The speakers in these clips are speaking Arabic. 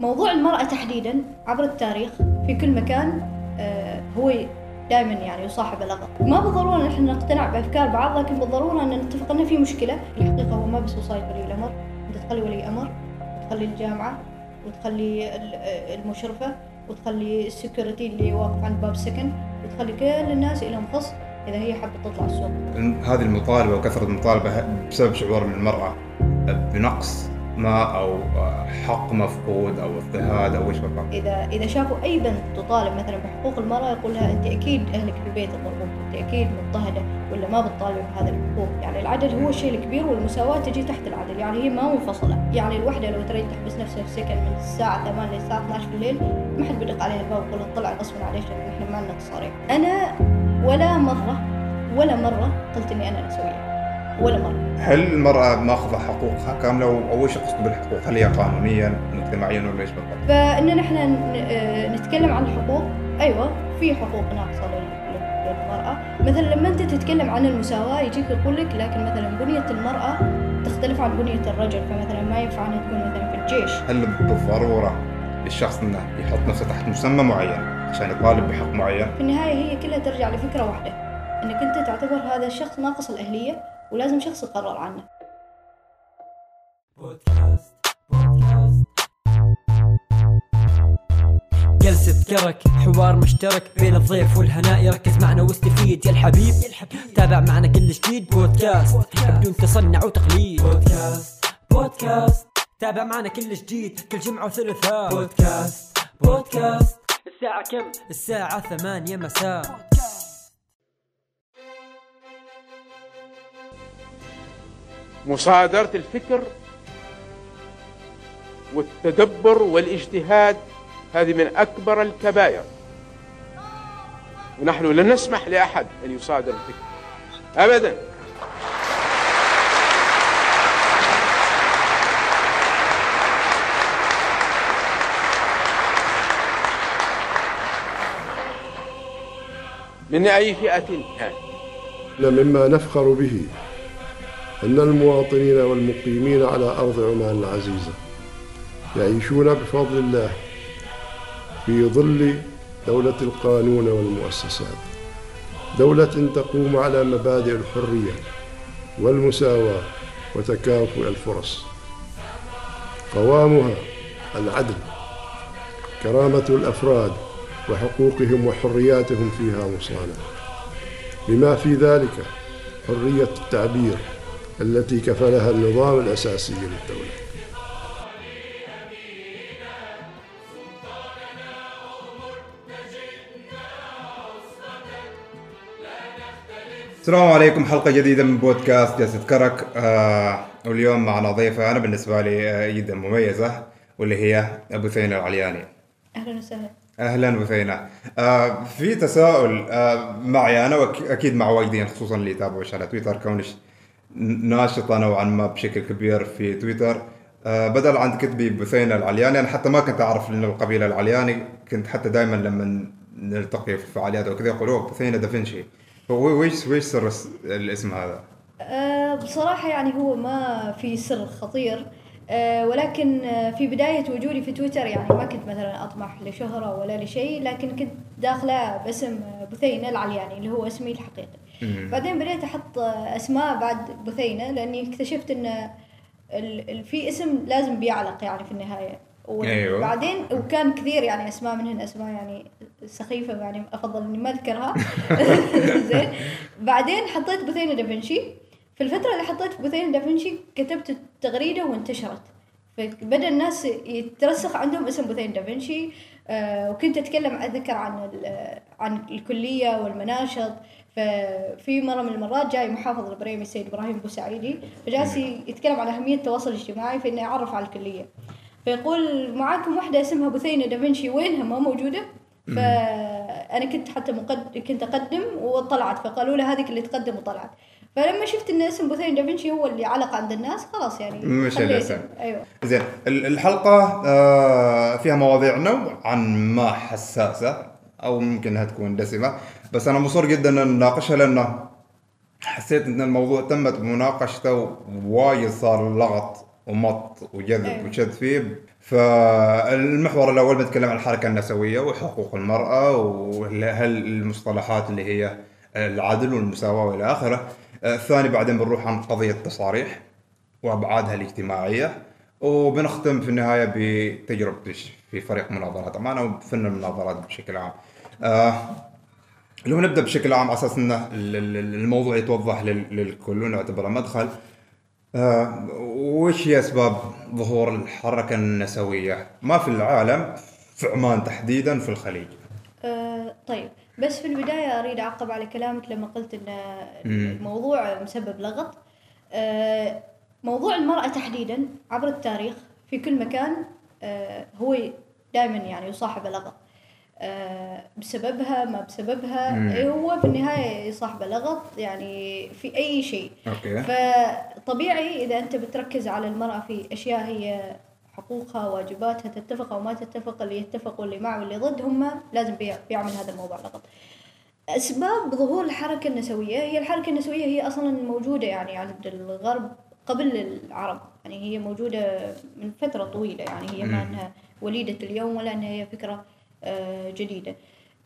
موضوع المرأة تحديدا عبر التاريخ في كل مكان آه، هو دائما يعني يصاحب لغط ما بالضرورة ان إحنا نقتنع بأفكار بعض لكن بالضرورة أن نتفق انه في مشكلة. الحقيقة هو ما بس وصاية ولي الأمر. أنت تخلي ولي أمر وتخلي الجامعة وتخلي آه، المشرفة وتخلي السكيورتي اللي واقف عند باب السكن وتخلي كل الناس لهم خص إذا هي حابة تطلع السوق. هذه المطالبة وكثرة المطالبة بسبب شعور من المرأة بنقص ما أو حق مفقود أو اضطهاد أو إيش بالضبط إذا إذا شافوا أي بنت تطالب مثلا بحقوق المرأة يقول لها أنت أكيد أهلك في البيت يضربوك أنت أكيد مضطهدة ولا ما بتطالبي بهذه الحقوق. يعني العدل هو الشيء الكبير والمساواة تجي تحت العدل. يعني هي ما منفصلة. يعني الوحدة لو تريد تحبس نفسها في سكن من الساعة 8 للساعه 12 بالليل ما حد بيدق عليها الباب ويقول لها طلع غصبا عليك لأن إحنا ما لنا تصاريح أنا ولا مرة ولا مرة قلت إني أنا اسويها ولا مرة هل المرأة ماخذة حقوقها كاملة أو إيش أقصد بالحقوق؟ هل هي قانونيا مجتمعيا ولا إيش بالضبط؟ فإن نحن آه، نتكلم عن الحقوق أيوة في حقوق ناقصة لل- لل- للمرأة مثلا لما أنت تتكلم عن المساواة يجيك يقول لك لكن مثلا بنية المرأة تختلف عن بنية الرجل فمثلا ما ينفع أنها تكون مثلا في الجيش هل بالضرورة للشخص إنه يحط نفسه تحت مسمى معين عشان يطالب بحق معين؟ في النهاية هي كلها ترجع لفكرة واحدة أنك أنت تعتبر هذا الشخص ناقص الأهلية ولازم شخص يقرر عنه. جلسة كرك حوار مشترك بين الضيف والهناء يركز معنا واستفيد. يا الحبيب تابع معنا كل جديد. بودكاست بدون تصنع وتقليد. بودكاست بودكاست. تابع معنا كل جديد كل جمعة وثلاثاء بودكاست بودكاست. الساعة كم؟ الساعة ثمانية مساء. مصادرة الفكر والتدبر والاجتهاد هذه من أكبر الكبائر. ونحن لن نسمح لأحد أن يصادر الفكر. أبدا. من أي فئة؟ كان مما نفخر به. أن المواطنين والمقيمين على أرض عمان العزيزة يعيشون بفضل الله في ظل دولة القانون والمؤسسات. دولة تقوم على مبادئ الحرية والمساواة وتكافؤ الفرص. قوامها العدل كرامة الأفراد وحقوقهم وحرياتهم فيها مصانة بما في ذلك حرية التعبير التي كفلها النظام الأساسي للدولة. السلام عليكم حلقة جديدة من بودكاست جلسة كرك. آه واليوم معنا ضيفة أنا بالنسبة لي آه، جدا مميزة واللي هي أبو ثينة العلياني. أهلا وسهلا. أهلا وثينة آه في تساؤل آه معي أنا وأكيد مع واجدين خصوصا اللي يتابعوش على تويتر كونش ناشطة نوعا ما بشكل كبير في تويتر. آه بدل عن كتبي بثينة العلياني أنا حتى ما كنت أعرف إن القبيلة العلياني كنت حتى دائما لما نلتقي في الفعاليات وكذا يقولوا بثينة دافنشي ويش ويش سر الاسم هذا؟ أه بصراحة يعني هو ما في سر خطير. أه ولكن آه، في بداية وجودي في تويتر يعني ما كنت مثلا أطمح لشهرة ولا لشيء لكن كنت داخلة باسم آه، بثينة العلياني اللي هو اسمي الحقيقي. بعدين بديت أحط آه، أسماء بعد بثينة لأني اكتشفت ال- في اسم لازم بيعلق يعني في النهاية. أيوة. وبعدين وكان كثير يعني أسماء منهن أسماء يعني سخيفة يعني أفضل إني ما أذكرها. زين. بعدين حطيت بثينه دافنشي. في الفترة اللي حطيت بثينه دافنشي كتبت التغريده وانتشرت. فبدأ الناس يترسخ عندهم اسم بثينه دافنشي. آه وكنت أتكلم أتذكر عن عن الكلية والمناشط. ففي مرة من المرات جاي محافظ البريمي السيد إبراهيم بوسعيدي فجالس يتكلم عن أهمية التواصل الاجتماعي في إنه يعرف على الكلية. فيقول معاكم واحدة اسمها بثينة دافنشي وينها ما موجودة؟ فأنا كنت حتى مقد... كنت أقدم وطلعت فقالوا لها هذيك اللي تقدم وطلعت. فلما شفت إن اسم بثينة دافنشي هو اللي علق عند الناس خلاص يعني مش الاسم. أيوه. زين ال- الحلقة آه فيها مواضيع نوعا ما حساسة أو ممكن انها تكون دسمة. بس أنا مصر جدا أن نناقشها لأنه حسيت أن الموضوع تمت مناقشته وايد صار لغط ومط وجذب أيوة. وشد فيه فالمحور الأول بنتكلم عن الحركة النسوية وحقوق المرأة وهل المصطلحات اللي هي العدل والمساواة وإلى آخره الثاني بعدين بنروح عن قضية التصاريح وأبعادها الاجتماعية وبنختم في النهاية بتجربتي في فريق مناظرات معنا وفن المناظرات بشكل عام. آه لو نبدأ بشكل عام على أساس إن ال- الموضوع يتوضح لل- للكل ونعتبره مدخل. آه وش هي أسباب ظهور الحركة النسوية؟ ما في العالم في عمان تحديدا في الخليج. آه، طيب بس في البداية أريد أعقب على كلامك لما قلت أن الموضوع مسبب لغط آه، موضوع المرأة تحديدا عبر التاريخ في كل مكان آه، هو دائما يعني يصاحب لغط بسببها ما بسببها مم. إيه هو في النهاية يصاحب لغط يعني في أي شيء أوكي. فطبيعي إذا أنت بتركز على المرأة في أشياء هي حقوقها واجباتها تتفق أو ما تتفق اللي يتفق واللي مع واللي ضد هم لازم بي- بيعمل هذا الموضوع لغط أسباب ظهور الحركة النسوية هي الحركة النسوية هي أصلا موجودة يعني عند الغرب قبل العرب يعني هي موجودة من فترة طويلة يعني هي ما مم. أنها وليدة اليوم ولا أنها هي فكرة آه، جديدة.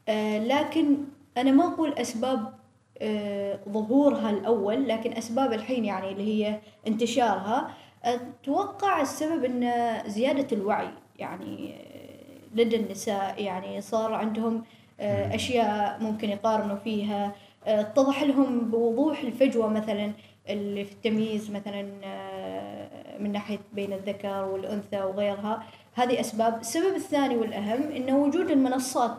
آه، لكن أنا ما أقول أسباب آه، ظهورها الأول لكن أسباب الحين يعني اللي هي انتشارها. أتوقع السبب أن زيادة الوعي يعني آه، لدى النساء. يعني صار عندهم آه، أشياء ممكن يقارنوا فيها. آه، اتضح لهم بوضوح الفجوة مثلا اللي في التمييز مثلا آه، من ناحية بين الذكر والأنثى وغيرها. هذه أسباب. السبب الثاني والأهم أنه وجود المنصات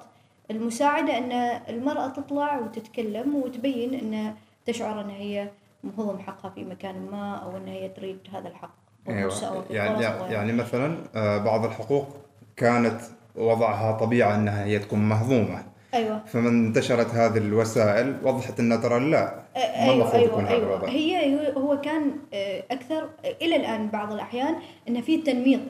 المساعدة أن المرأة تطلع وتتكلم وتبين أن تشعر أن هي مهضم حقها في مكان ما أو أن هي تريد هذا الحق. أيوه. في يعني وغيرها. يعني مثلا آه، بعض الحقوق كانت وضعها طبيعه إنها هي تكون مهضومة. أيوة. فمن انتشرت هذه الوسائل وضحت إنها ترى لا ما أيوه المفروض يكون أيوه هذا أيوه. الوضع. هي هو كان آه، أكثر إلى الآن بعض الأحيان إن في تنميط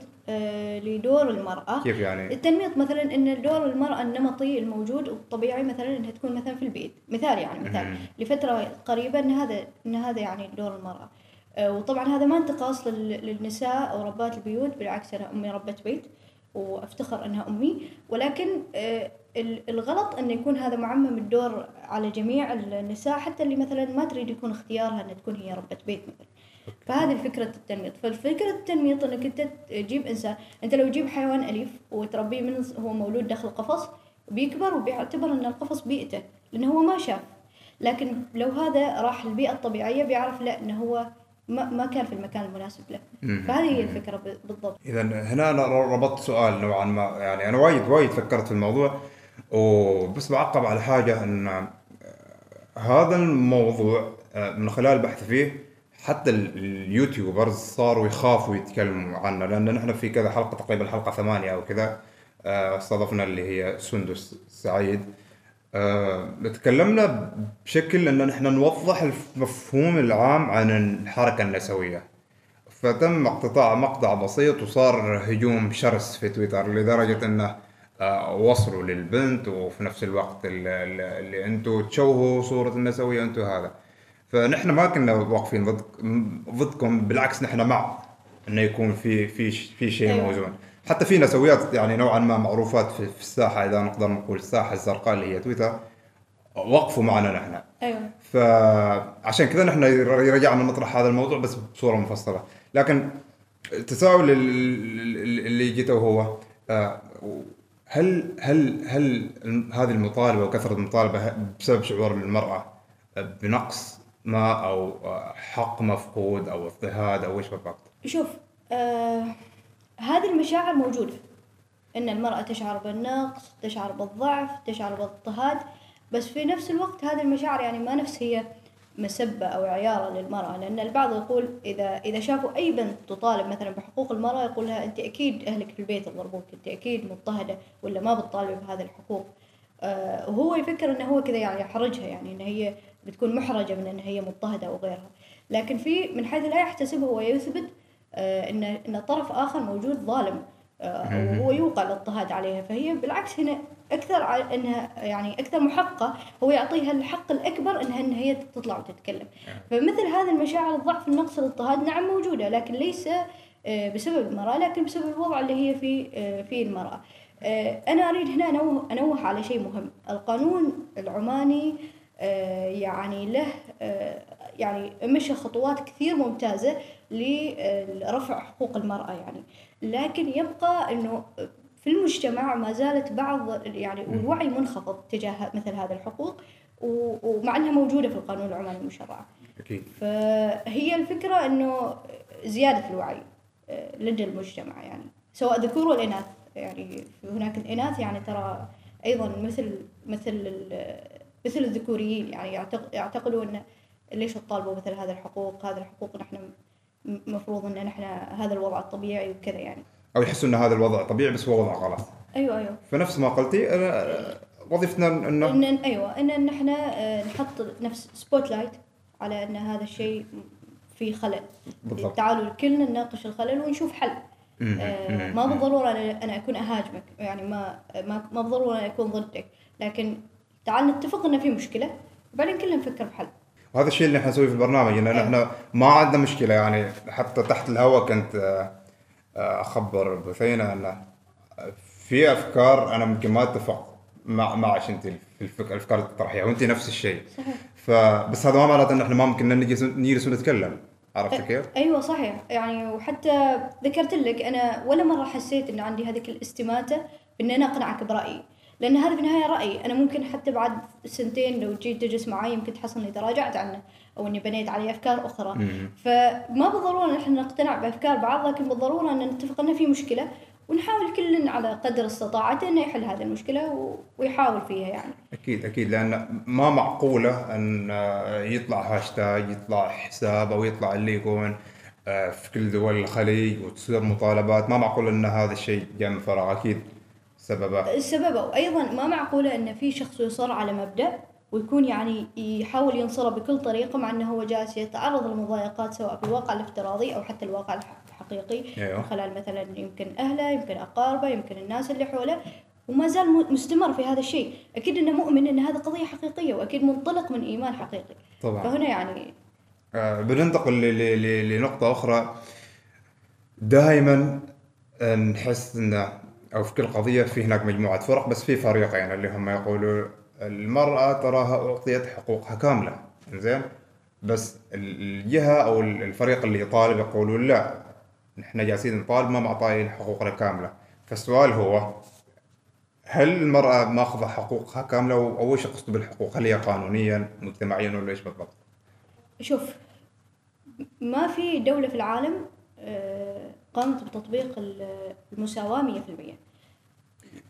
لدور المرأة. كيف يعني؟ التنميط مثلا إن دور المرأة النمطي الموجود الطبيعي مثلا إنها تكون مثلا في البيت. مثال يعني مثال. مهم. لفترة قريبة إن هذا إن هذا يعني دور المرأة. آه، وطبعا هذا ما انتقاص لل- للنساء أو ربات البيوت بالعكس أنا أمي ربة بيت وأفتخر أنها أمي. ولكن آه، ال- الغلط انه يكون هذا معمم الدور على جميع النساء حتى اللي مثلا ما تريد يكون اختيارها إنها تكون هي ربة بيت مثلا. فهذه فكرة التنميط. فالفكرة التنميط إنك أنت تجيب إنسان أنت لو تجيب حيوان أليف وتربيه من هو مولود داخل قفص بيكبر وبيعتبر إن القفص بيئته لأنه هو ما شاف. لكن لو هذا راح البيئة الطبيعية بيعرف لا إنه هو ما, ما كان في المكان المناسب له. فهذه هي الفكرة ب- بالضبط. اذا هنا أنا ربطت سؤال نوعا ما يعني أنا وايد وايد فكرت في الموضوع وبس بعقب على حاجة إن آه، هذا الموضوع آه، من خلال بحث فيه حتى ال- اليوتيوبرز صاروا يخافوا يتكلموا عنه لأن نحن في كذا حلقة تقريبا حلقة ثمانية أو كذا آه، استضفنا اللي هي سندس سعيد. آه، تكلمنا بشكل إن نحن نوضح المفهوم العام عن الحركة النسوية. فتم اقتطاع مقطع بسيط وصار هجوم شرس في تويتر لدرجة انه آه، وصلوا للبنت وفي نفس الوقت اللي, أنتوا تشوهوا صورة النسوية أنتوا هذا. فنحن ما كنا واقفين ضد ضدكم بالعكس نحن مع إنه يكون في في في شيء أيوة. موزون حتى في نسويات يعني نوعا ما معروفات في, في الساحة إذا نقدر نقول الساحة الزرقاء اللي هي تويتر وقفوا معنا نحن. أيوه. فعشان كذا نحن رجعنا نطرح هذا الموضوع بس بصورة مفصلة. لكن التساؤل ال- ال- اللي جيته هو آه، هل هل هل هذه المطالبة وكثرة المطالبة بسبب شعور المرأة بنقص ما أو آه، حق مفقود أو اضطهاد أو إيش بالضبط؟ شوف آه هذه المشاعر موجودة. إن المرأة تشعر بالنقص تشعر بالضعف تشعر بالاضطهاد بس في نفس الوقت هذه المشاعر يعني ما نفس هي مسبة أو عيارة للمرأة. لأن البعض يقول إذا إذا شافوا أي بنت تطالب مثلا بحقوق المرأة يقول لها أنت أكيد أهلك في البيت ضربوك أنت أكيد مضطهدة ولا ما بتطالبي بهذه الحقوق. آه، وهو يفكر إنه هو كذا يعني يحرجها يعني إن هي بتكون محرجة من إن هي مضطهدة أو غيرها. لكن في من حيث لا يحتسب هو يثبت آه، إن إن طرف آخر موجود ظالم آه، وهو يوقع الاضطهاد عليها. فهي بالعكس هنا أكثر إنها يعني أكثر محقة هو يعطيها الحق الأكبر إنها إن هي تطلع وتتكلم. فمثل هذه المشاعر الضعف النقص الاضطهاد نعم موجودة لكن ليس آه، بسبب المرأة لكن بسبب الوضع اللي هي فيه آه، فيه المرأة. آه، أنا أريد هنا أنوه, أنوه على شيء مهم. القانون العماني يعني له آه، يعني مشى خطوات كثير ممتازة لرفع حقوق المرأة يعني. لكن يبقى أنه في المجتمع ما زالت بعض يعني والوعي منخفض تجاه مثل هذه الحقوق ومع إنها موجودة في القانون العماني المشرع. أكيد. فهي الفكرة إنه زيادة الوعي آه، لدى المجتمع يعني. سواء الذكور والاناث يعني هناك الاناث يعني ترى أيضا مثل مثل مثل الذكوريين يعني يعتق- يعتقدوا ان ليش تطالبوا مثل هذه الحقوق؟ هذه الحقوق نحن مفروض إن نحن هذا الوضع الطبيعي وكذا يعني. أو يحسوا إن هذا الوضع طبيعي بس هو وضع غلط. أيوه أيوه. فنفس ما قلتي أنا- وظيفتنا انه ان أيوه. إن نحن آه، نحط نفس spotlight على إن هذا الشيء في خلل. بالضبط. تعالوا كلنا نناقش الخلل ونشوف حل. آه،. ما بالضرورة أنا أنا أكون أهاجمك يعني ما ما ما بالضرورة أنا أكون ضدك. لكن تعال نتفق ان في مشكلة وبعدين كلنا نفكر بحل وهذا الشيء اللي إحنا نسويه في البرنامج ان أيوة. إحنا ما عندنا مشكلة يعني حتى تحت الهواء كنت آه، آه، أخبر بثينة إنه في أفكار أنا ممكن ما أتفق مع معك أنت في. الأفكار اللي تطرحيها وأنت نفس الشيء صحيح فبس هذا ما معناته إن إحنا ما ممكن نجلس نجلس ونتكلم عرفت كيف؟ أيوه صحيح يعني وحتى ذكرت لك أنا ولا مرة حسيت إن عندي هذيك الاستماتة بان أنا أقنعك برأيي لأن هذا في النهاية رأيي. أنا ممكن حتى بعد سنتين لو جيت تجلس معي يمكن تحصل إني تراجعت عنه أو إني بنيت عليه أفكار أخرى. مم. فما بالضرورة إن إحنا نقتنع بأفكار بعض لكن بالضرورة إن نتفق ان في مشكلة ونحاول كل على قدر استطاعته انه يحل هذه المشكلة ويحاول فيها يعني. أكيد أكيد. لأن ما معقولة إن آه، يطلع هاشتاج يطلع حساب أو يطلع اللي يكون آه، في كل دول الخليج وتصير مطالبات. ما معقول إن هذا الشيء جاء من فراغ. أكيد سببه. السبب وأيضا ما معقوله إن في شخص يصر على مبدأ ويكون يعني يحاول ينصره بكل طريقة مع إنه هو جالس يتعرض لمضايقات سواء في الواقع الافتراضي أو حتى الواقع الح- الحقيقي. أيوه. من خلال مثلا يمكن أهله يمكن أقاربه يمكن الناس اللي حوله. وما زال مستمر في هذا الشيء. أكيد إنه مؤمن إن هذه قضية حقيقية وأكيد منطلق من إيمان حقيقي. طبعا. فهنا يعني آه، بننتقل ل- ل- ل- لنقطة أخرى. دائما نحس أن أو في كل قضية في هناك مجموعة فرق بس في فريقين اللي هم يقولوا المرأة تراها أعطيت حقوقها كاملة. زين بس ال- الجهة أو ال- الفريق اللي يطالب يقولوا لا نحن جالسين نطالب ما معطاين حقوقنا كاملة. فالسؤال هو هل المرأة ماخذة حقوقها كاملة؟ أو إيش قصده بالحقوق؟ هل هي قانونيا مجتمعيا ولا إيش بالضبط؟ شوف ما في دولة في العالم قامت بتطبيق ال- المساواة 100%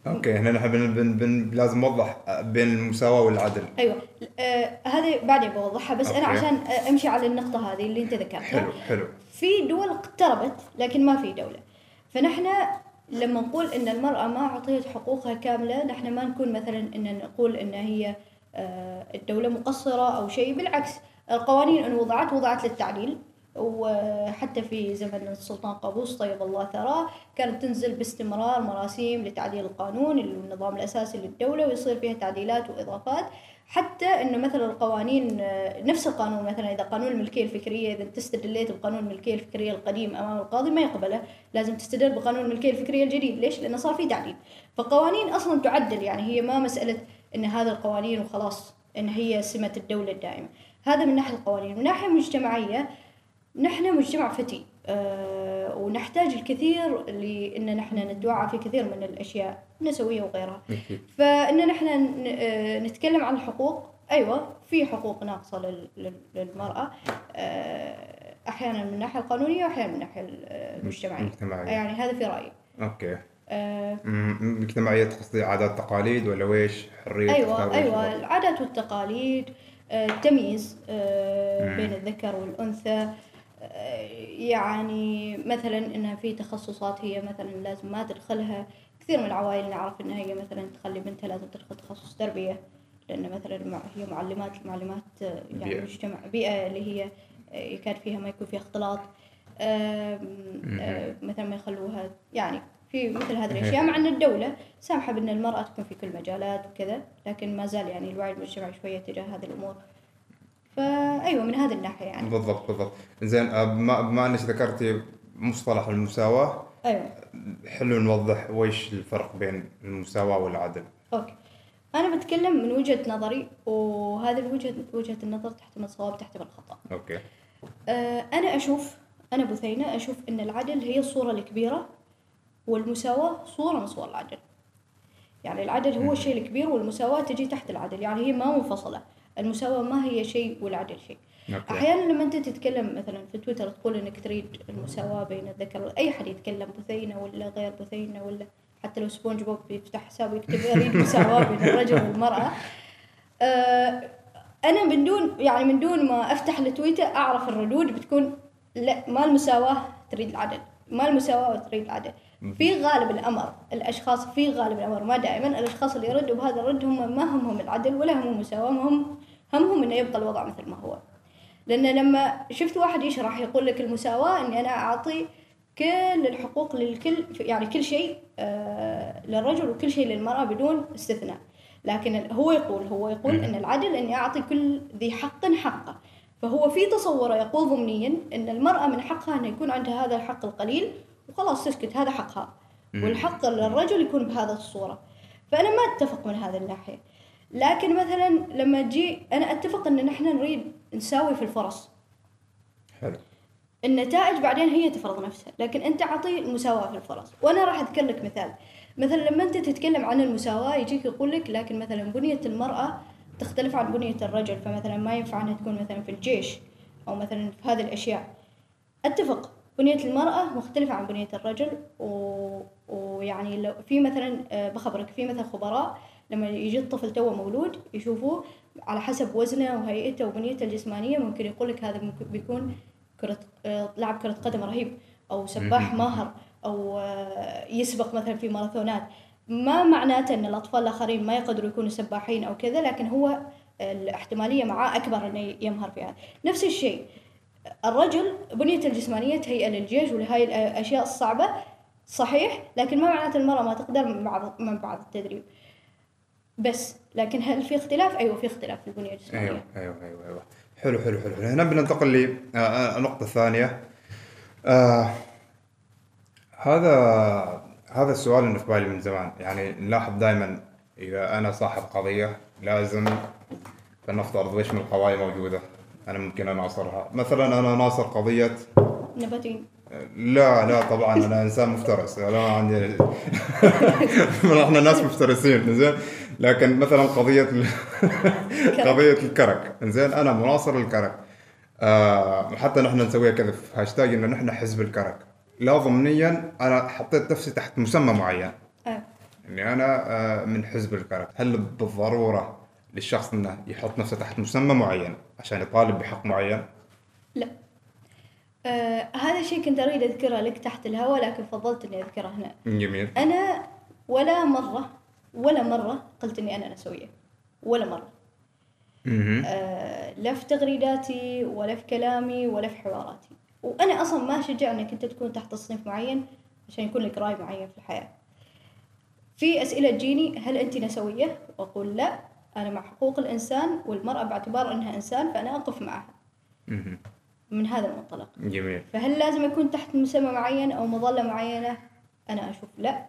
okay هنا نحن بن بن بن لازم نوضح بين المساواة والعدل. أيوه. آه هذه بعدين بوضحها بس أنا okay. عشان آه، أمشي على النقطة هذه اللي أنت ذكرتها. حلو حلو. في دول اقتربت لكن ما في دولة. فنحن لما نقول إن المرأة ما أعطيت حقوقها كاملة نحن ما نكون مثلا إن نقول إن هي آه، الدولة مقصرة أو شيء. بالعكس القوانين إن وضعت وضعت للتعديل. وحتى في زمن السلطان قابوس طيب الله ثراه كانت تنزل باستمرار مراسيم لتعديل القانون النظام الأساسي للدولة ويصير فيها تعديلات وإضافات. حتى إنه مثلا القوانين نفس القانون مثلا إذا قانون الملكية الفكرية إذا انت استدليت بقانون الملكية الفكرية القديم أمام القاضي ما يقبله لازم تستدل بقانون الملكية الفكرية الجديد. ليش؟ لأنه صار في تعديل. فقوانين أصلا تعدل يعني هي ما مسألة إن هذا القوانين وخلاص إن هي سمه الدولة الدائمة. هذا من ناحية القوانين. من ناحية مجتمعية نحن مجتمع فتي أه ونحتاج الكثير لإن نحن نتوعى في كثير من الأشياء النسويه وغيرها. فإن نحن آه، نتكلم عن الحقوق أيوه في حقوق ناقصة لل- لل- للمرأة آه، أحيانا من الناحيه القانونية وأحيانا من الناحيه المجتمعية المجتمعية. يعني هذا في رأيي أوكي آه، مجتمعية قصدي عادات تقاليد ولا ويش حرية أيوه أيوه بالضبط؟ العادات والتقاليد آه، التمييز آه،. بين الذكر والأنثى آه، يعني مثلا إنها في تخصصات هي مثلا لازم ما تدخلها. كثير من العوائل نعرف إنها هي مثلا تخلي بنتها لازم تدخل تخصص تربية لأن مثلا هي معلمات المعلمات آه، يعني بيئة. مجتمع بيئة اللي هي آه، يكاد فيها ما يكون فيها اختلاط. آه، مثلا ما يخلوها يعني في مثل هذه الأشياء. مع إن الدولة سامحة بأن المرأة تكون في كل المجالات وكذا لكن ما زال يعني الوعي المجتمعي شوية تجاه هذه الأمور. فايوه من هذه الناحية يعني. بالضبط بالضبط. زين آه، بما بما أنك ذكرتي مصطلح المساواة أيوه. حلو نوضح ويش الفرق بين المساواة والعدل. okay. أنا بتكلم من وجهة نظري وهذه الوجهة وجهة النظر تحتمل صواب تحتمل خطا okay. آه، أنا أشوف أنا بثينة أشوف أن العدل هي الصورة الكبيرة والمساواة صورة من صور العدل. يعني العدل هو الشيء الكبير والمساواة تجي تحت العدل. يعني هي ما منفصلة. المساواة ما هي شيء والعدل شيء. okay. أحيانا لما أنت تتكلم مثلا في تويتر تقول أنك تريد المساواة بين الذكر أي حد يتكلم بثينة ولا غير بثينة ولا حتى لو سبونج بوب يفتح حساب ويكتب أريد مساواة بين الرجل والمرأة. آه، أنا من دون يعني من دون ما أفتح التويتر أعرف الردود بتكون لا ما المساواة تريد العدل. ما المساواة تريد العدل. في غالب الأمر الأشخاص في غالب الأمر ما دائما الأشخاص اللي يردوا بهذا الرد هم ما همهم العدل ولا همهم المساواه هم همهم إنه يبقى الوضع مثل ما هو. لأن لما شفت واحد يشرح يقول لك المساواة إني أنا أعطي كل الحقوق للكل يعني كل شيء آه للرجل وكل شيء للمرأة بدون استثناء. لكن هو يقول هو يقول إن العدل إني أعطي كل ذي حق حقه. فهو في تصوره يقول ضمنيا إن المرأة من حقها ان يكون عندها هذا الحق القليل وخلاص تسكت هذا حقها. والحق للرجل يكون بهذا الصورة. فأنا ما أتفق من هذه الناحية. لكن مثلا لما تجي أنا أتفق إن نحن نريد نساوي في الفرص حلو. النتائج بعدين هي تفرض نفسها. لكن أنت أعطي المساواة في الفرص وأنا راح أذكر لك مثال. مثلا لما أنت تتكلم عن المساواة يجيك يقول لك لكن مثلا بنية المرأة تختلف عن بنية الرجل. فمثلا ما ينفع إنها تكون مثلا في الجيش أو مثلا في هذه الأشياء. أتفق. بنية المرأة مختلفة عن بنية الرجل و... ويعني لو في مثلا آه، بخبرك في مثلا خبراء لما يجي الطفل توه مولود يشوفوه على حسب وزنه وهيئته وبنيته الجسمانية ممكن يقول لك هذا ممكن بيكون كرة آه، لاعب كرة قدم رهيب أو سباح ماهر أو آه، يسبق مثلا في ماراثونات. ما معناته أن الأطفال الآخرين ما يقدروا يكونوا سباحين أو كذا لكن هو الاحتمالية معاه أكبر أنه يمهر في هذا نفس الشيء الرجل بنيته الجسمانية تهيئة للجيش ولهاي الأشياء الصعبة. صحيح لكن ما معناته المرأة ما تقدر من بعض من بعض التدريب. بس لكن هل في اختلاف؟ أيوه في اختلاف في البنية الجسمانية. أيوه أيوه أيوه أيوه. حلو حلو حلو. هنا بننتقل للنقطة الثانية. آه هذا هذا السؤال اللي في بالي من زمان. يعني نلاحظ دائما إذا أنا صاحب قضية لازم فلنفترض ويش من القضايا موجودة. أنا ممكن أناصرها. مثلا أنا ناصر قضية. نباتين. لا لا طبعا أنا إنسان مفترس. أنا ما عندي إحنا ناس مفترسين زين؟ لكن مثلا قضية قضية الكرك. زين أنا مناصر للكرك آه حتى نحن نسويها كذا في هاشتاج إنه نحن حزب الكرك. لا ضمنيا أنا حطيت نفسي تحت مسمى معين. آه. إني أنا آه من حزب الكرك. هل بالضرورة للشخص إنه يحط نفسه تحت مسمى معين عشان يطالب بحق معين؟ لا. آه هذا الشيء كنت أريد أذكره لك تحت الهواء لكن فضلت إني أذكره هنا. جميل. أنا ولا مرة ولا مرة قلت إني أنا نسوية. ولا مرة. آه لا في تغريداتي ولا في كلامي ولا في حواراتي. وأنا أصلا ما اشجع إنك أنت تكون تحت تصنيف معين عشان يكون لك رأي معين في الحياة. في أسئلة تجيني هل أنت نسوية؟ وأقول لا. أنا مع حقوق الإنسان والمرأة باعتبار إنها إنسان فأنا أقف معها. من هذا المنطلق. جميل. فهل لازم يكون تحت مسمى معين أو مظلة معينة؟ أنا أشوف لا.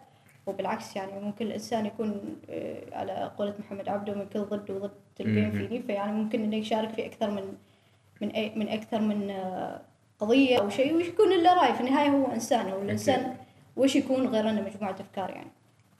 وبالعكس يعني ممكن الإنسان يكون آه، على قولة محمد عبده من كل ضد وضد تلقين. فيني فيعني ممكن إنه يشارك في أكثر من من أي من أكثر من آه، قضية أو شيء ويكون له رأي. في النهاية هو إنسان. والإنسان وش يكون غير إنه مجموعة أفكار يعني؟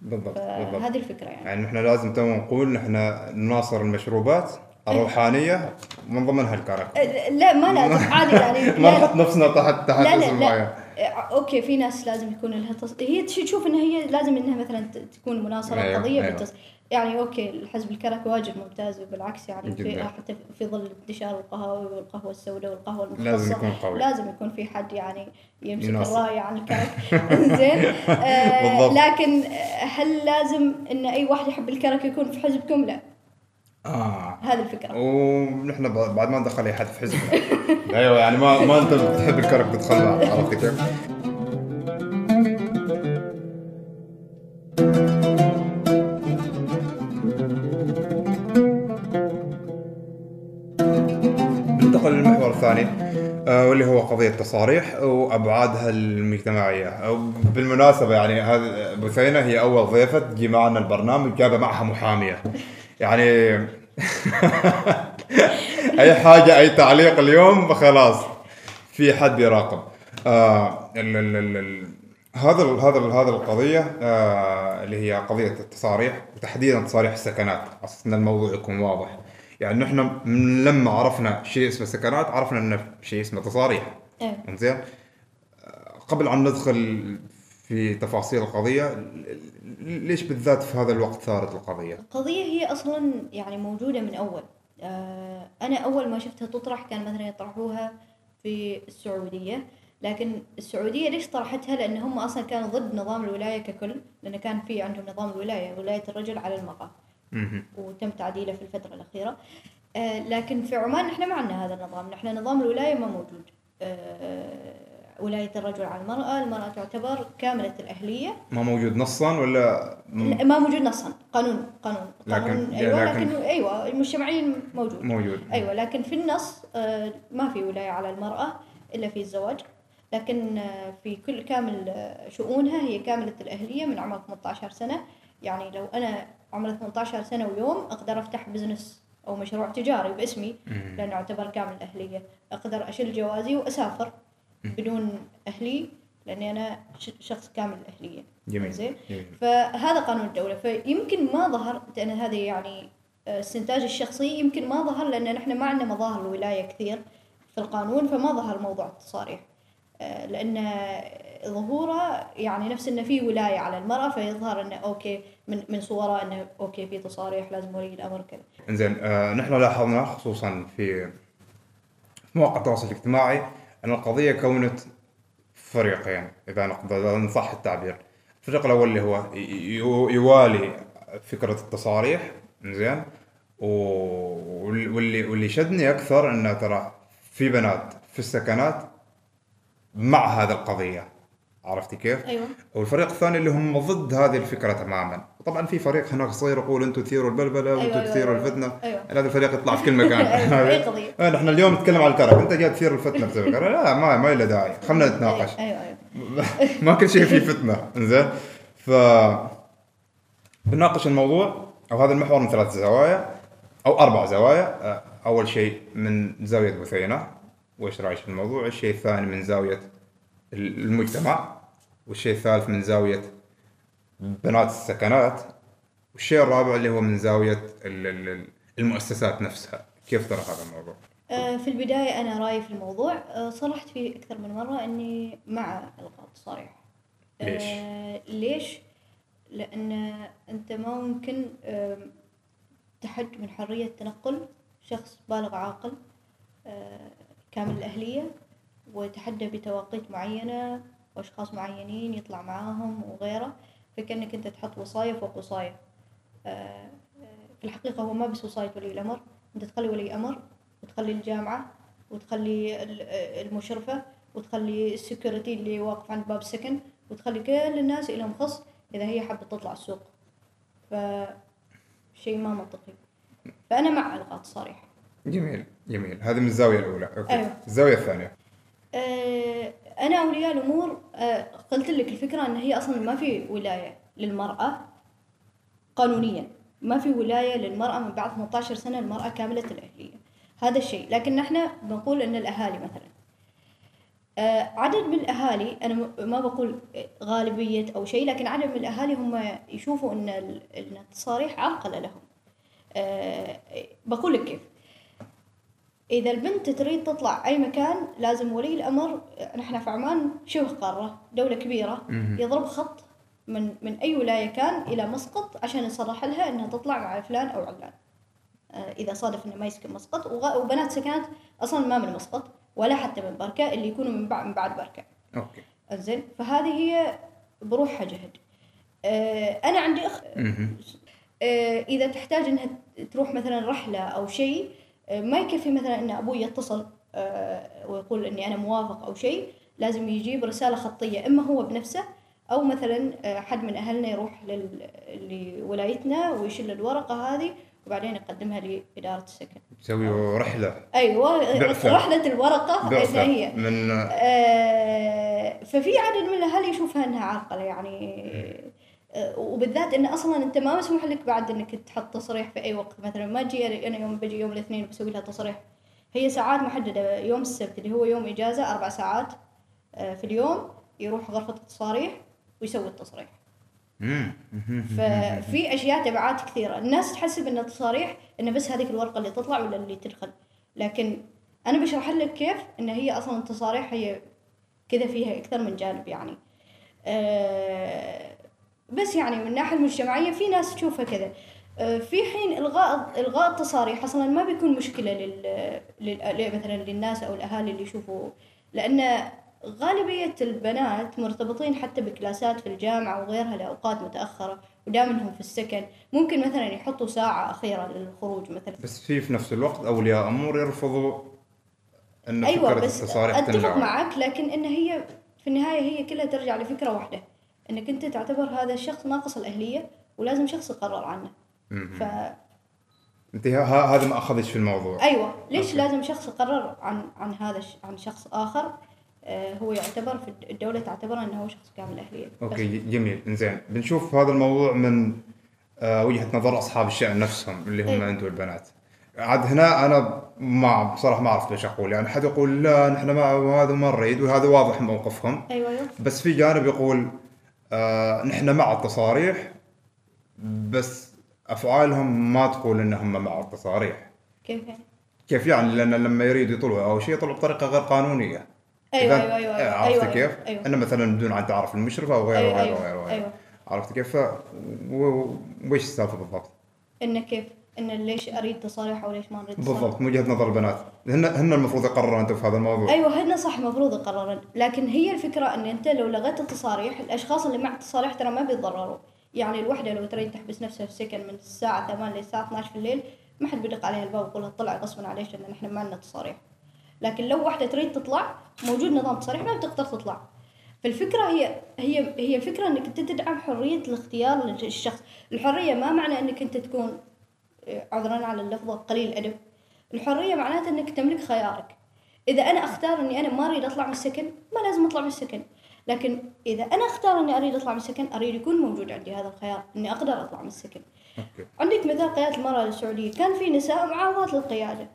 بالضبط بالضبط. فهذه الفكرة يعني. يعني نحن لازم تو نقول نحن نناصر المشروبات الروحانية من ضمنها الكرك. آه، لا ما لازم عادي يعني ما نحط نفسنا تحت تحت لا لا لا. آه، okay في ناس لازم يكون لها تص... هي تش- تشوف انها هي لازم إنها مثلا تكون مناصرة أيوة، قضيه أيوة. بالتص... يعني okay الحزب الكرك واجد ممتاز وبالعكس يعني في. حتى في ظل انتشار القهاوي والقهوة السوداء والقهوة المختصة لازم يكون قوي. لازم يكون في حد يعني يمسك. الرايه عن الكرك زين آه. لكن آه، هل لازم إن أي واحد يحب الكرك يكون في حزبكم؟ لا آه هذه الفكرة ونحن بعد ما ندخل أي حد في حزبنا أيوه يعني ما ما أنت بتحب الكرك تدخلها عرفت كيف؟ الثاني. آه واللي هو قضية التصاريح وأبعادها المجتمعية. بالمناسبة يعني هذه بثينه هي أول ضيفة تجي معنا البرنامج جابه معها محامية. يعني أي حاجة أي تعليق اليوم خلاص في حد بيراقب. آه ال ال ال ال هذا ال هذا ال هذا القضية آه اللي هي قضية التصاريح وتحديدا تصاريح السكنات. أصلا الموضوع يكون واضح. يعني نحن من لما عرفنا شيء اسمه سكنات عرفنا إنه شيء اسمه تصاريح إيه. زين قبل أن ندخل في تفاصيل القضية ليش بالذات في هذا الوقت ثارت القضية؟ القضية هي أصلا يعني موجودة من أول آه، أنا أول ما شفتها تطرح كان مثلا يطرحوها في السعودية لكن السعودية ليش طرحتها؟ لأن هم أصلا كانوا ضد نظام الولاية ككل لأن كان في عندهم نظام الولاية ولاية الرجل على المرأة مهم. وتم تعديله في الفترة الأخيرة. آه، لكن في عمان نحن ما عندنا هذا النظام. نحن نظام الولاية ما موجود. آه، ولاية الرجل على المرأة. المرأة تعتبر كاملة الأهلية. ما موجود نصا ولا م- ما موجود نصا. قانون قانون. لكن- قانون أيوه لكن- لكن أيوه المجتمعين موجود. موجود. أيوه لكن في النص آه، ما في ولاية على المرأة إلا في الزواج. لكن آه، في كل كامل آه، شؤونها هي كاملة الأهلية من عمر 18 سنة. يعني لو أنا عمري 18 سنة ويوم أقدر أفتح بزنس أو مشروع تجاري باسمي. لأنه أعتبر كامل الاهليه أقدر اشيل جوازي وأسافر بدون أهلي لأني أنا شخص كامل الاهليه جميل زين. فهذا قانون الدولة. فيمكن ما ظهر لأن هذه يعني آه، استنتاج الشخصي يمكن ما ظهر لأن نحن ما عندنا مظاهر الولاية كثير في القانون فما ظهر موضوع التصاريح آه، لأن ظهوره يعني نفس إنه في ولاية على المرأة فيظهر إنه okay من من صوره إنه okay في تصاريح لازم ولي الأمر كذا. إنزين آه نحن لاحظنا خصوصا في مواقع التواصل الاجتماعي أن القضية كونت فريقين إذا نقدر إذا ان صح التعبير. الفريق الأول اللي هو يوالي فكرة التصاريح إنزين و- واللي واللي شدني أكثر إنه ترى في بنات في السكنات مع هذه القضية عرفتي كيف؟ أيوه. والفريق الثاني اللي هم ضد هذه الفكرة تماما. طبعا في فريق هناك صغير يقول أنتم تثيروا البلبلة وأنتم أيوة، تثيروا أيوة، الفتنة. أيوة. هذا الفريق يطلع في كل مكان. أيوة، أي قضية. آه، نحن اليوم نتكلم على الكرك أنت جاي تثير الفتنة بسبب الكرك لا ما ما له داعي. خلينا نتناقش. أيوه أيوه. ما كل شيء فيه فتنة. إنزين. ف بنناقش الموضوع. أو هذا المحور من ثلاث زوايا. أو أربع زوايا. آه، أول شيء من زاوية بثينه وإيش رأيك في الموضوع؟ الشيء الثاني من زاوية المجتمع. والشيء الثالث من زاوية بنات السكنات والشيء الرابع اللي هو من ال- المؤسسات نفسها كيف ترى هذا الموضوع آه، في البداية أنا رأيي في الموضوع آه، صرحت فيه أكثر من مرة إني مع إلغاء التصاريح ليش؟ آه، ليش؟ لأن أنت ما ممكن تحد من حرية تنقل شخص بالغ عاقل كامل الأهلية وتحدى بتواقيت معينة وأشخاص معينين يطلع معاهم وغيره فكأنك أنت تحط وصاية فوق وصاية آه، آه، في الحقيقة هو ما بس وصاية ولي الأمر. أنت تخلي ولي أمر وتخلي الجامعة وتخلي ال- المشرفة وتخلي ال security اللي واقف عند باب السكن وتخلي كل الناس لهم خص إذا هي حابة تطلع السوق. فشيء ما منطقي. فأنا مع إلغاء التصاريح جميل جميل. هذه من الزاوية الأولى. okay. أيوة. الزاوية الثانية. آه، أنا أولياء الأمور آه، قلت لك الفكرة أن هي أصلا ما في ولاية للمرأة قانونيا. ما في ولاية للمرأة من بعد 18 سنة المرأة كاملة الأهلية. هذا الشيء. لكن نحن بنقول أن الأهالي مثلا. آه، عدد من الأهالي أنا م- ما بقول غالبية أو شيء لكن عدد من الأهالي هم يشوفوا أن التصاريح عرقلة لهم. آه، بقول لك كيف. إذا البنت تريد تطلع أي مكان لازم ولي الأمر نحن في عمان شبه قارة دولة كبيرة. يضرب خط من من أي ولاية كان إلى مسقط عشان يصرح لها إنها تطلع مع فلان أو علان آه، إذا صادف إنه ما يسكن مسقط وبنات سكنات أصلا ما من مسقط ولا حتى من بركة اللي يكونوا من بعد من بعد بركة أوكي زين فهذه هي بروحها جهد آه، أنا عندي أخ. آه، إذا تحتاج إنها تروح مثلا رحلة أو شيء ما يكفي مثلا إن أبوي يتصل آه، ويقول إني أنا موافق أو شيء لازم يجيب رسالة خطية إما هو بنفسه أو مثلا آه، حد من أهلنا يروح لل- لولايتنا ويشيل الورقة هذه وبعدين يقدمها لإدارة السكن. تسوي رحلة. أيوه بعثة. رحلة الورقة بعثة هي. من آه، ففي عدد من الاهالي يشوفها إنها عرقله يعني وبالذات إن أصلا أنت ما مسموح لك بعد إنك تحط تصريح في أي وقت. مثلا ما تجي أنا يوم بجي يوم الاثنين بسوي لها تصريح. هي ساعات محددة يوم السبت اللي هو يوم إجازة أربع ساعات آه، في اليوم يروح غرفة التصاريح ويسوي التصريح. ففي أشياء تبعات كثيرة. الناس تحسب إن التصاريح انه بس هذيك الورقة اللي تطلع ولا اللي تدخل. لكن أنا بشرح لك كيف إن هي أصلا التصاريح هي كذا فيها أكثر من جانب يعني. أه بس يعني من الناحيه المجتمعية في ناس تشوفها كذا. أه في حين إلغاء إلغاء التصاريح أصلا ما بيكون مشكلة لل, لل... مثلا للناس أو الأهالي اللي يشوفوا لأن غالبية البنات مرتبطين حتى بكلاسات في الجامعة وغيرها لأوقات متأخرة ودائما هم في السكن ممكن مثلا يحطوا ساعة أخيرة للخروج مثلا. بس في في نفس الوقت أولياء أمور يرفضوا إن أيوة فكرة بس التصاريح تنجح. معك لكن إن هي في النهاية هي كلها ترجع لفكرة واحدة. إنك أنت تعتبر هذا الشخص ناقص الأهلية ولازم شخص يقرر عنه. ف أنت هذا ما اخذش في الموضوع. أيوة. ليش okay. لازم شخص يقرر عن عن هذا عن شخص آخر؟ آه، هو يعتبر في الدولة تعتبره أنه هو شخص كامل الأهلية بس. okay جميل. إنزين. بنشوف هذا الموضوع من آه، وجهة نظر أصحاب الشأن نفسهم اللي هم إيه. أنتم البنات. عاد هنا أنا ما بصراحة ما أعرف إيش أقول. يعني حد يقول لا نحن ما هذا ما نريد وهذا واضح موقفهم. أيوة أيوة. بس في جانب يقول آه نحن مع التصاريح بس أفعالهم ما تقول إنهم مع التصاريح كيف يعني؟ كيف يعني لأن لما يريد يطلعوا أو شيء يطلعوا بطريقة غير قانونية أيوة إذا- أيوة أيوة أيوة عرفت أيوة كيف؟ أيوة إنه مثلا بدون ان تعرف المشرف أو غيره أيوة وغيره أيوة وغيره وغيره أيوة عرفت كيف؟ ف... و... وش السالفة بالضبط؟ إنه كيف؟ انه ليش أريد تصاريح أو ليش ما أريد تصاريح؟ بالضبط من وجهة نظر البنات هن هن المفروض يقرروا أنتم في هذا الموضوع أيوه هن صح المفروض يقررن، لكن هي الفكرة إن أنت لو لغيت التصاريح الأشخاص اللي مع التصاريح ترى ما بيتضرروا، يعني الوحدة لو تريد تحبس نفسها في السكن من الساعة 8 للساعه 12 في الليل ما حد بيدق عليها الباب ويقول لها طلعي غصبا عليك لأن إحنا ما لنا تصاريح. لكن لو واحدة تريد تطلع موجود نظام تصاريح ما بتقدر تطلع. فالفكرة هي هي هي الفكرة إنك أنت تدعم حرية الاختيار للشخص، الحرية ما معنى إنك أنت تكون عذرا على اللفظة قليل أدب الحرية معناتها أنك تملك خيارك. إذا أنا أختار أني أنا ما أريد أطلع من السكن ما لازم أطلع من السكن. لكن إذا أنا أختار أني أريد أطلع من السكن أريد يكون موجود عندي هذا الخيار أني أقدر أطلع من السكن. okay. عندك مثال قيادة المرأة السعودية. كان في نساء معارضات للقيادة.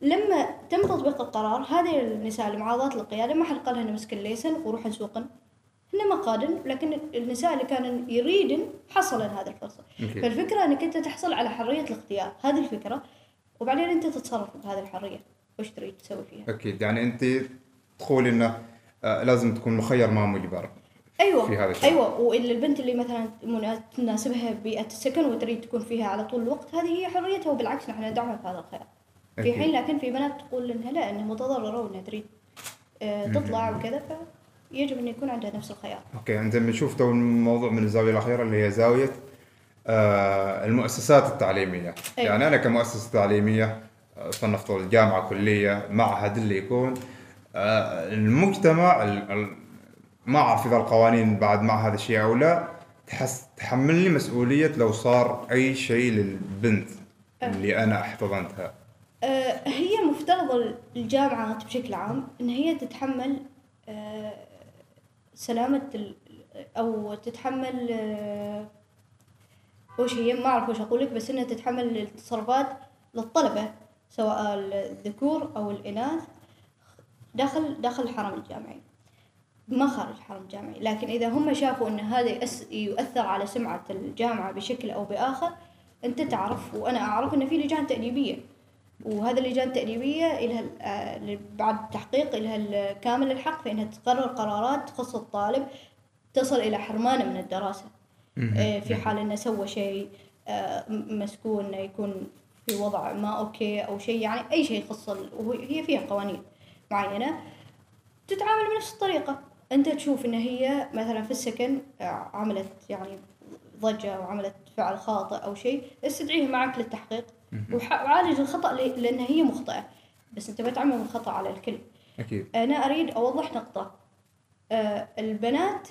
لما تم تطبيق القرار هذه النساء المعارضات للقيادة ما حد قال لها امسكن ال license وروحن سوقن هن ما قادن لكن النساء اللي كانوا يريدن حصلن هذه الفرصة. okay. فالفكرة إنك أنت تحصل على حرية الاختيار. هذه الفكرة. وبعدين أنت تتصرف بهذه الحرية. وش تريد تسوي فيها؟ أكيد يعني أنت تقول إنه آه لازم تكون مخير ما مجبر أيوه. في هذا الشيء. أيوه. وإلا البنت اللي مثلا تناسبها بيئة السكن وتريد تكون فيها على طول الوقت هذه هي حريتها. وبالعكس نحن ندعمها في هذا الخيار. في. حين لكن في بنات تقول إنها لا إنها متضررة وإنها تريد آه، تطلع وكذا فيجب أن يكون عندها نفس الخيار. okay إنزين بنشوف تو الموضوع من الزاوية الأخيرة اللي هي زاوية آه المؤسسات التعليمية. أيوة. يعني أنا كمؤسسة تعليمية آه، فلنفترض الجامعة كلية معهد اللي يكون آه المجتمع ال- ال- ما اعرف اذا القوانين بعد مع هذا الشيء أو لا تحس تحملني مسؤولية لو صار أي شيء للبنت اللي أنا احتضنتها آه، هي مفترض الجامعات بشكل عام إن هي تتحمل آه، سلامة أو تتحمل آه، وش هي ما أعرف وش أقول لك بس إنها تتحمل التصرفات للطلبة سواء الذكور أو الإناث داخل داخل الحرم الجامعي. ما خارج الحرم الجامعي. لكن إذا هم شافوا إن هذا يؤثر على سمعة الجامعة بشكل أو بآخر أنت تعرف وأنا أعرف إن في لجان تأديبية وهذا اللجان التأديبية إلها آه، بعد التحقيق إلها كامل الحق في إنها تقرر قرارات تخص الطالب تصل إلى حرمانة من الدراسة. آه، في حال إنه سوى شيء آه، مسكون إنه يكون في وضع ما أوكي أو شيء يعني أي شيء يخص وهي فيها قوانين معينة. تتعامل بنفس الطريقة. أنت تشوف إن هي مثلا في السكن عملت يعني ضجة أو عملت فعل خاطئ أو شيء استدعيها معك للتحقيق. وعالج الخطأ ل- لأن هي مخطئة. بس أنت ما تعمم الخطأ على الكل. أكيد. أنا أريد أوضح نقطة. آه، البنات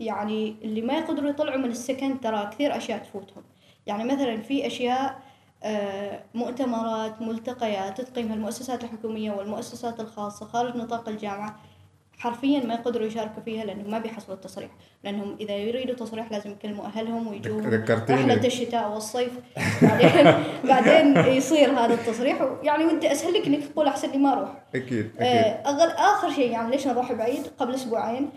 يعني اللي ما يقدروا يطلعوا من السكن ترى كثير أشياء تفوتهم. يعني مثلا في أشياء آه، مؤتمرات ملتقيات تقيمها المؤسسات الحكومية والمؤسسات الخاصة خارج نطاق الجامعة. حرفيا ما يقدروا يشاركوا فيها لانهم ما بيحصلوا التصريح. لأنهم إذا يريدوا تصريح لازم يكلموا أهلهم ويجوا. رحله الشتاء والصيف. بعدين بعدين يصير هذا التصريح. يعني وانت اسهل لك إنك تقول أحسن لي ما أروح. أكيد أكيد. آه، أغل آخر شيء يعني ليش نروح بعيد؟ قبل أسبوعين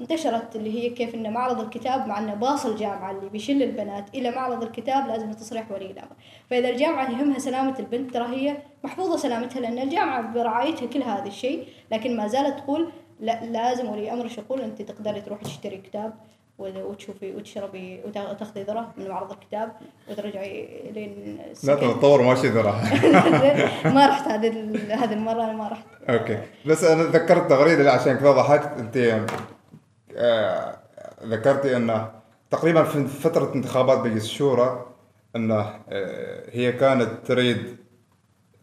انتشرت اللي هي كيف إن معرض الكتاب مع إنه باص الجامعة اللي بيشل البنات إلى معرض الكتاب لازم تصريح ولي الأمر، فإذا الجامعة يهمها سلامة البنت ترى هي محفوظة سلامتها لأن الجامعة برعايتها كل هذا الشيء، لكن ما زالت تقول لا لازم ولي أمرك يقول أنت تقدري تروحي تشتري كتاب وتشوفي وتشربي وتاخذي ذرة من معرض الكتاب وترجعي لين لا السكن. تطور ماشي ذرة. ما رحت هذه هذه المرة أنا ما رحت. okay. بس أنا ذكرت تغريدة عشان كذا ضحكت. أنت آه ذكرتي انه تقريبا في فترة انتخابات مجلس الشورى أنه آه هي كانت تريد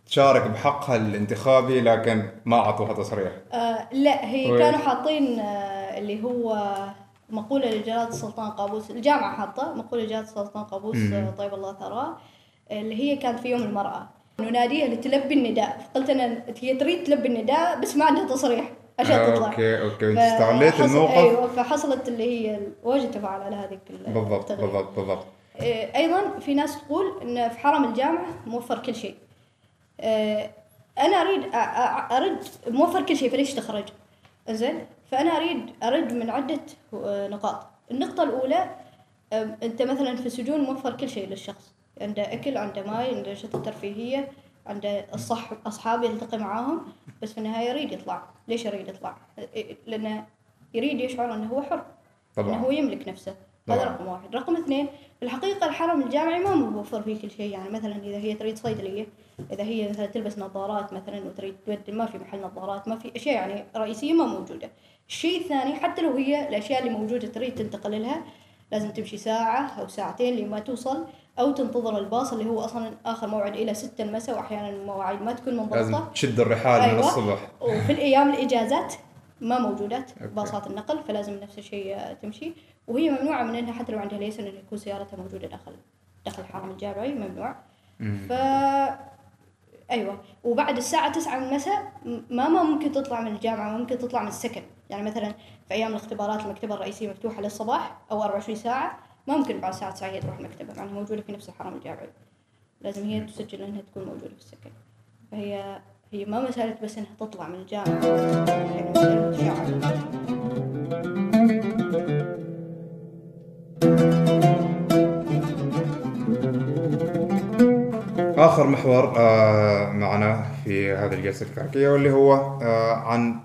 تشارك بحقها الانتخابي لكن ما أعطوها تصريح. آه لا هي وي. كانوا حاطين آه اللي هو مقولة لجلالة السلطان قابوس الجامعة حاطة مقولة لجلالة السلطان قابوس آه طيب الله ثراه اللي هي كانت في يوم المرأة. نناديها لتلبي النداء. فقلت أنا هي تريد تلبي النداء بس ما عندها تصريح. عشان تطلع. okay okay. استغليت الموقف. أيوه فحصلت اللي هي واجد تفاعل على هذيك ال- بالضبط. بالضبط بالضبط. آه، أيضا في ناس تقول إن في حرم الجامعة موفر كل شيء. آه، أنا أريد أرد موفر كل شيء فليش تخرج؟ زين فأنا أريد أرد من عدة آه، نقاط. النقطة الأولى أنت مثلا في السجون موفر كل شيء للشخص. عنده أكل عنده ماي عنده انشطه ترفيهيه عنده الصح أصحاب يلتقي معاهم بس في النهاية يريد يطلع. ليش يريد يطلع؟ لأنه يريد يشعر إنه هو حر طبعاً. انه هو يملك نفسه. هذا طبعاً. رقم واحد رقم اثنين في الحقيقة الحرم الجامعي ما موفر فيه كل شيء يعني مثلا إذا هي تريد صيدلية إذا هي مثلا تلبس نظارات مثلا وتريد تودي ما في محل نظارات ما في أشياء يعني رئيسية ما موجودة الشيء الثاني حتى لو هي الأشياء اللي موجودة تريد تنتقل لها لازم تمشي ساعة أو ساعتين لما توصل أو تنتظر الباص اللي هو أصلا آخر موعد إلى ستة المساء وأحيانا المواعيد ما تكون لازم منضبطة تشد الرحال من أيوة. الصبح وفي الأيام الإجازات ما موجودات. باصات النقل فلازم نفس الشيء تمشي وهي ممنوعة من إنها حتى لو عندها ليسن إنه يكون سيارتها موجودة داخل داخل الحرم الجامعي ممنوع. ف أيوه. وبعد الساعة 9 من المساء ما ما ممكن تطلع من الجامعة ممكن تطلع من السكن. يعني مثلا في أيام الاختبارات المكتبة الرئيسية مفتوحة للصباح أو 24 ساعة ما ممكن بعد الساعة 9 هي تروح المكتبة مع إنها موجودة في نفس الحرم الجامعي لازم هي تسجل إنها تكون موجودة في السكن. فهي هي ما مسألة بس إنها تطلع من الجامعة. يعني مسألة آخر محور آه معنا في هذه الجلسة الكعكيه واللي هو آه عن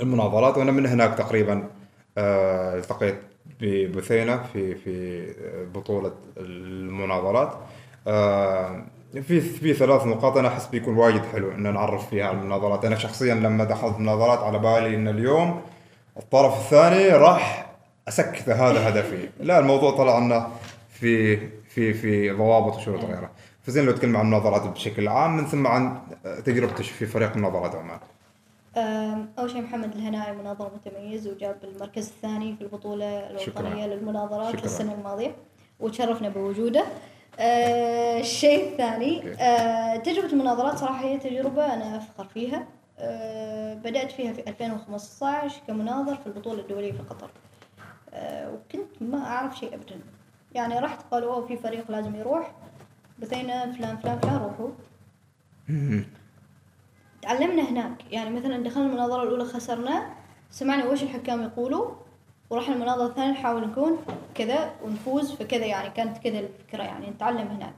المناظرات وأنا من هناك تقريبا آه التقيت ببثينه في في بطولة المناظرات. في في ثلاث نقاط أنا أحس بيكون وايد حلو ان نعرف فيها المناظرات. أنا شخصيا لما دخلت مناظرات على بالي ان اليوم الطرف الثاني راح أسكته هذا هدفي. لا الموضوع طلع إنه في في في ضوابط وشروط غيره. فزين لو تكلم عن المناظرات بشكل عام من ثم عن تجربتك في فريق مناظرات عمان أول شيء محمد الهنائي مناظر متميز وجاب المركز الثاني في البطولة. الوطنية للمناظرات شكراً. السنة الماضية وتشرفنا بوجوده. أه، الشيء الثاني أه، تجربة المناظرات صراحة هي تجربة أنا أفخر فيها. أه، بدأت فيها في 2015 كمناظر في البطولة الدولية في قطر. أه، وكنت ما أعرف شيء أبدا. يعني رحت قالوا في فريق لازم يروح. بثينا فلان فلان فلان روحوا. تعلمنا هناك. يعني مثلا دخلنا المناظرة الأولى خسرنا. سمعنا وش الحكام يقولوا. ورحنا المناظرة الثانية نحاول نكون كذا ونفوز. فكذا يعني كانت كذا الفكرة يعني نتعلم هناك.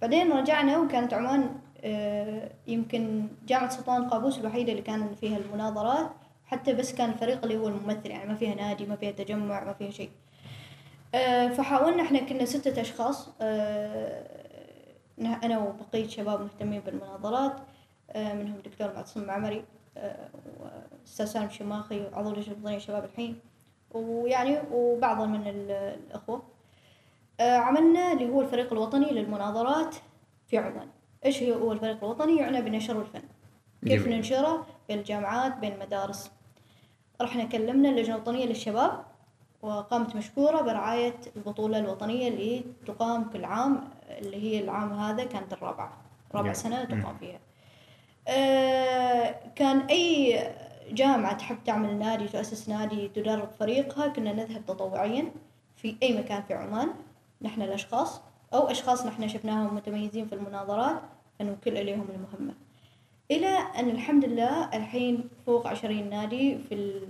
بعدين رجعنا وكانت عمان آه، يمكن جامعة سلطان قابوس الوحيدة اللي كان فيها المناظرات. حتى بس كان الفريق اللي هو الممثل يعني ما فيها نادي ما فيها تجمع ما فيها شيء. آه، فحاولنا إحنا كنا ستة أشخاص آه، أنا وبقية شباب مهتمين بالمناظرات آه، منهم دكتور معتصم معمري آه، وأستاذ سالم شماخي عضو لجنة وطنية شباب الحين ويعني وبعض من ال- الأخوة. آه، عملنا اللي هو الفريق الوطني للمناظرات في عمان إيش هو الفريق الوطني؟ يعنى بنشر الفن كيف. ننشره بين الجامعات بين المدارس. رحنا كلمنا اللجنة الوطنية للشباب وقامت مشكورة برعاية البطولة الوطنية اللي تقام كل عام اللي هي العام هذا كانت الرابعة رابع. سنة تقام فيها. آه، كان أي جامعة تحب تعمل نادي تؤسس نادي تدرب فريقها كنا نذهب تطوعيا في أي مكان في عمان نحن الأشخاص أو أشخاص نحن شفناهم متميزين في المناظرات فنوكل إليهم المهمة. إلى أن الحمد لله الحين فوق عشرين نادي في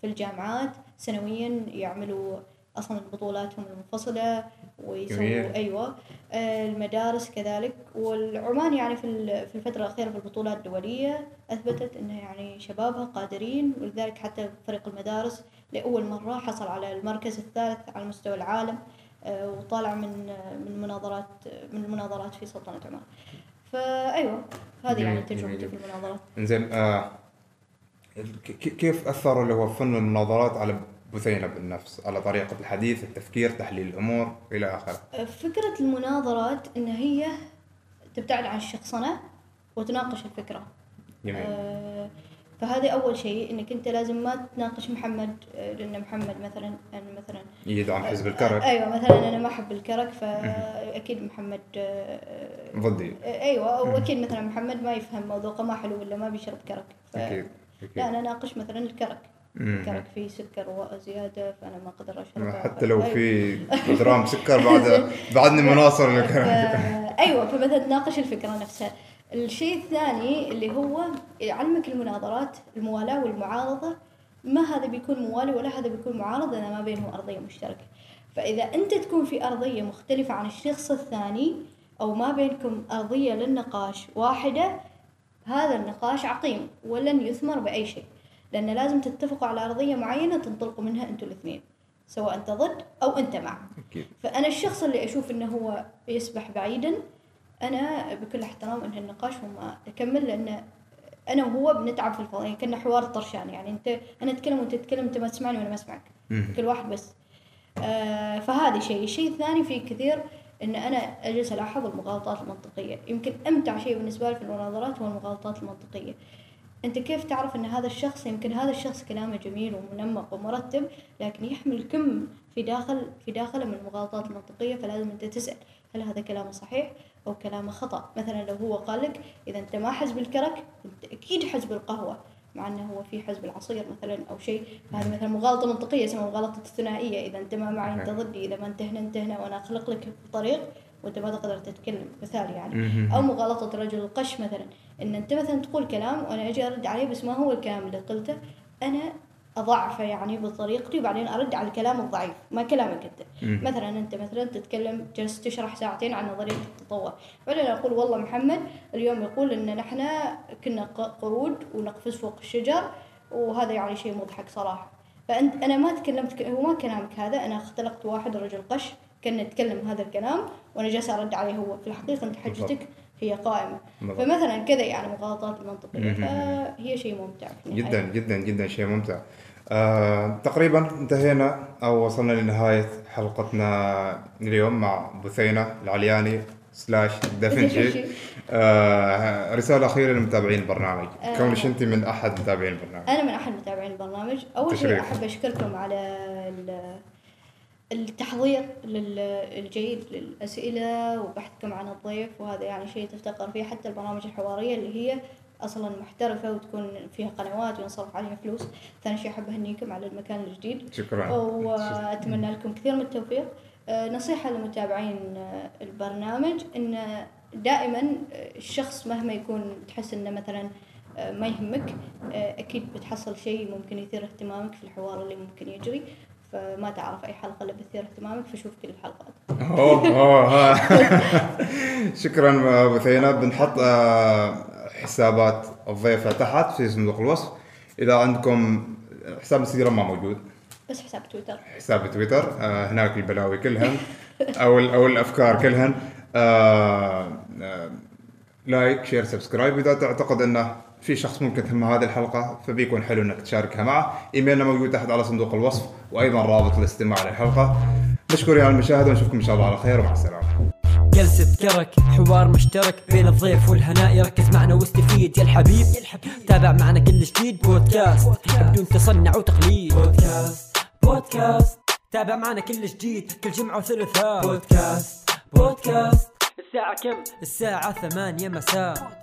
في الجامعات سنويا يعملوا أصلا بطولاتهم المنفصلة ويسووا. أيوة آه، المدارس كذلك والعمان يعني في ال- في الفترة الأخيرة في البطولات الدولية أثبتت أنه يعني شبابها قادرين ولذلك حتى فريق المدارس لأول مرة حصل على المركز الثالث على مستوى العالم آه، وطالع من من مناظرات من المناظرات في سلطنة عمان فأيوة هذه يعني تجربتي. في المناظرات إنزين آه كيف أثر اللي هو فن المناظرات على بثينة بالنفس على طريقة الحديث التفكير تحليل الأمور إلى آخره. فكرة المناظرات إن هي تبتعد عن الشخصنة وتناقش الفكرة. جميل. آه، فهذا أول شيء إنك أنت لازم ما تناقش محمد آه، لأن محمد مثلا أنا مثلا يدعم حزب الكرك. أيوة مثلا أنا ما أحب الكرك فأكيد محمد ضدي. آه، أيوة وأكيد مثلا محمد ما يفهم موضوعه ما حلو ولا ما بيشرب كرك. أكيد لا أكيد. أنا أناقش مثلا الكرك. مم. الكرك فيه سكر وزيادة فأنا ما أقدر أشربه حتى لو أيوة. في جرام سكر بعد بعدني مناصر أيوه فمثلا تناقش الفكرة نفسها. الشيء الثاني اللي هو يعلمك المناظرات الموالاه والمعارضة. ما هذا بيكون موالي ولا هذا بيكون معارض إذا ما بينهم أرضية مشتركة. فإذا أنت تكون في أرضية مختلفة عن الشخص الثاني أو ما بينكم أرضية للنقاش واحدة هذا النقاش عقيم ولن يثمر بأي شيء. لأن لازم تتفقوا على أرضية معينة تنطلقوا منها أنتوا الاثنين سواء أنت ضد أو أنت مع فأنا الشخص اللي أشوف إنه هو يسبح بعيدا أنا بكل احترام ان النقاش وما أكمل لأن أنا وهو بنتعب في الفضاء. يعني كنا حوار طرشان يعني أنت أنا أتكلم وأنت تتكلم أنت ما تسمعني وأنا ما أسمعك. مم. كل واحد بس. آه فهذا شيء. الشيء الثاني في كثير إن أنا أجلس ألاحظ المغالطات المنطقية. يمكن أمتع شيء بالنسبة لي في المناظرات هو المغالطات المنطقية. أنت كيف تعرف إن هذا الشخص يمكن هذا الشخص كلامه جميل ومنمق ومرتب لكن يحمل كم في داخل في داخله من المغالطات المنطقيه فلازم أنت تسأل هل هذا كلامه صحيح أو كلامه خطأ؟ مثلا لو هو قال لك إذا أنت ما حزب الكرك أنت أكيد حزب القهوة مع إنه هو في حزب العصير مثلا أو شيء. فهذه مثلا مغالطة منطقية اسمها مغالطة الثنائيه إذا أنت ما معي أنت ضدي. إذا ما انت هنا انت هنا وأنا أخلق لك طريق وانت ما تقدر تتكلم مثال يعني. أو مغالطة رجل القش مثلا. إن أنت مثلا تقول كلام وأنا أجي أرد عليه بس ما هو الكلام اللي قلته أنا أضعفه يعني بطريقتي وبعدين أرد على الكلام الضعيف ما كلامك أنت. مثلا أنت مثلا تتكلم جلست تشرح ساعتين عن نظرية التطور. بعدين أقول والله محمد اليوم يقول إن نحن كنا قرود ونقفز فوق الشجر وهذا يعني شيء مضحك صراحة. فأنت أنا ما تكلمت هو ما كلامك هذا أنا اختلقت واحد رجل قش كان يتكلم هذا الكلام وأنا جالسة أرد عليه هو في الحقيقة أنت حجتك هي قائمة بالضبط. فمثلا كذا يعني مغالطات المنطقيه مهم. فهي شيء ممتع. جدا جدا جدا شيء ممتع آه، تقريبا انتهينا أو وصلنا لنهاية حلقتنا اليوم مع بثينه العلياني سلاش دافنشي. آه، رسالة أخيرة لمتابعين البرنامج آه. كونش أنت من أحد متابعين البرنامج أنا من أحد متابعين البرنامج أول شيء. أحب أشكركم على التحضير الجيد للأسئلة وبحثكم عن الضيف وهذا يعني شيء تفتقر فيه حتى البرامج الحوارية اللي هي أصلا محترفة وتكون فيها قنوات وينصرف عليها فلوس. ثاني شيء أحب أهنيكم على المكان الجديد. شكرا. وأتمنى لكم كثير من التوفيق. آه، نصيحة لمتابعين آه، البرنامج إن دائما آه، الشخص مهما يكون تحس إنه مثلا ما يهمك أكيد بتحصل شيء ممكن يثير اهتمامك في الحوار اللي ممكن يجري. فما تعرف أي حلقة اللي بتثير اهتمامك فشوف كل الحلقات. أوه أوه ها. شكرا بثينه بنحط آه، حسابات الضيفة تحت في صندوق الوصف. إذا عندكم حساب انستغرام ما موجود. بس حساب تويتر. حساب تويتر آه هناك البلاوي كلهن أو أو الأفكار كلهن. آه like share subscribe. إذا تعتقد إنه في شخص ممكن تهمه هذه الحلقة فبيكون حلو إنك تشاركها معه. إيميلنا موجود تحت على صندوق الوصف وأيضا رابط الاستماع للحلقة. نشكر على المشاهدة ونشوفكم إن شاء الله على خير ومع السلامة. جلسة كرك حوار مشترك بين الضيف والهناء. ركز معنا واستفيد يا الحبيب. تابع معنا كل جديد. بودكاست بدون تصنع وتقليد. بودكاست بودكاست. تابع معنا كل جديد كل جمعة وثلاثاء. بودكاست بودكاست. الساعة كم؟ الساعة ثمانية مساء.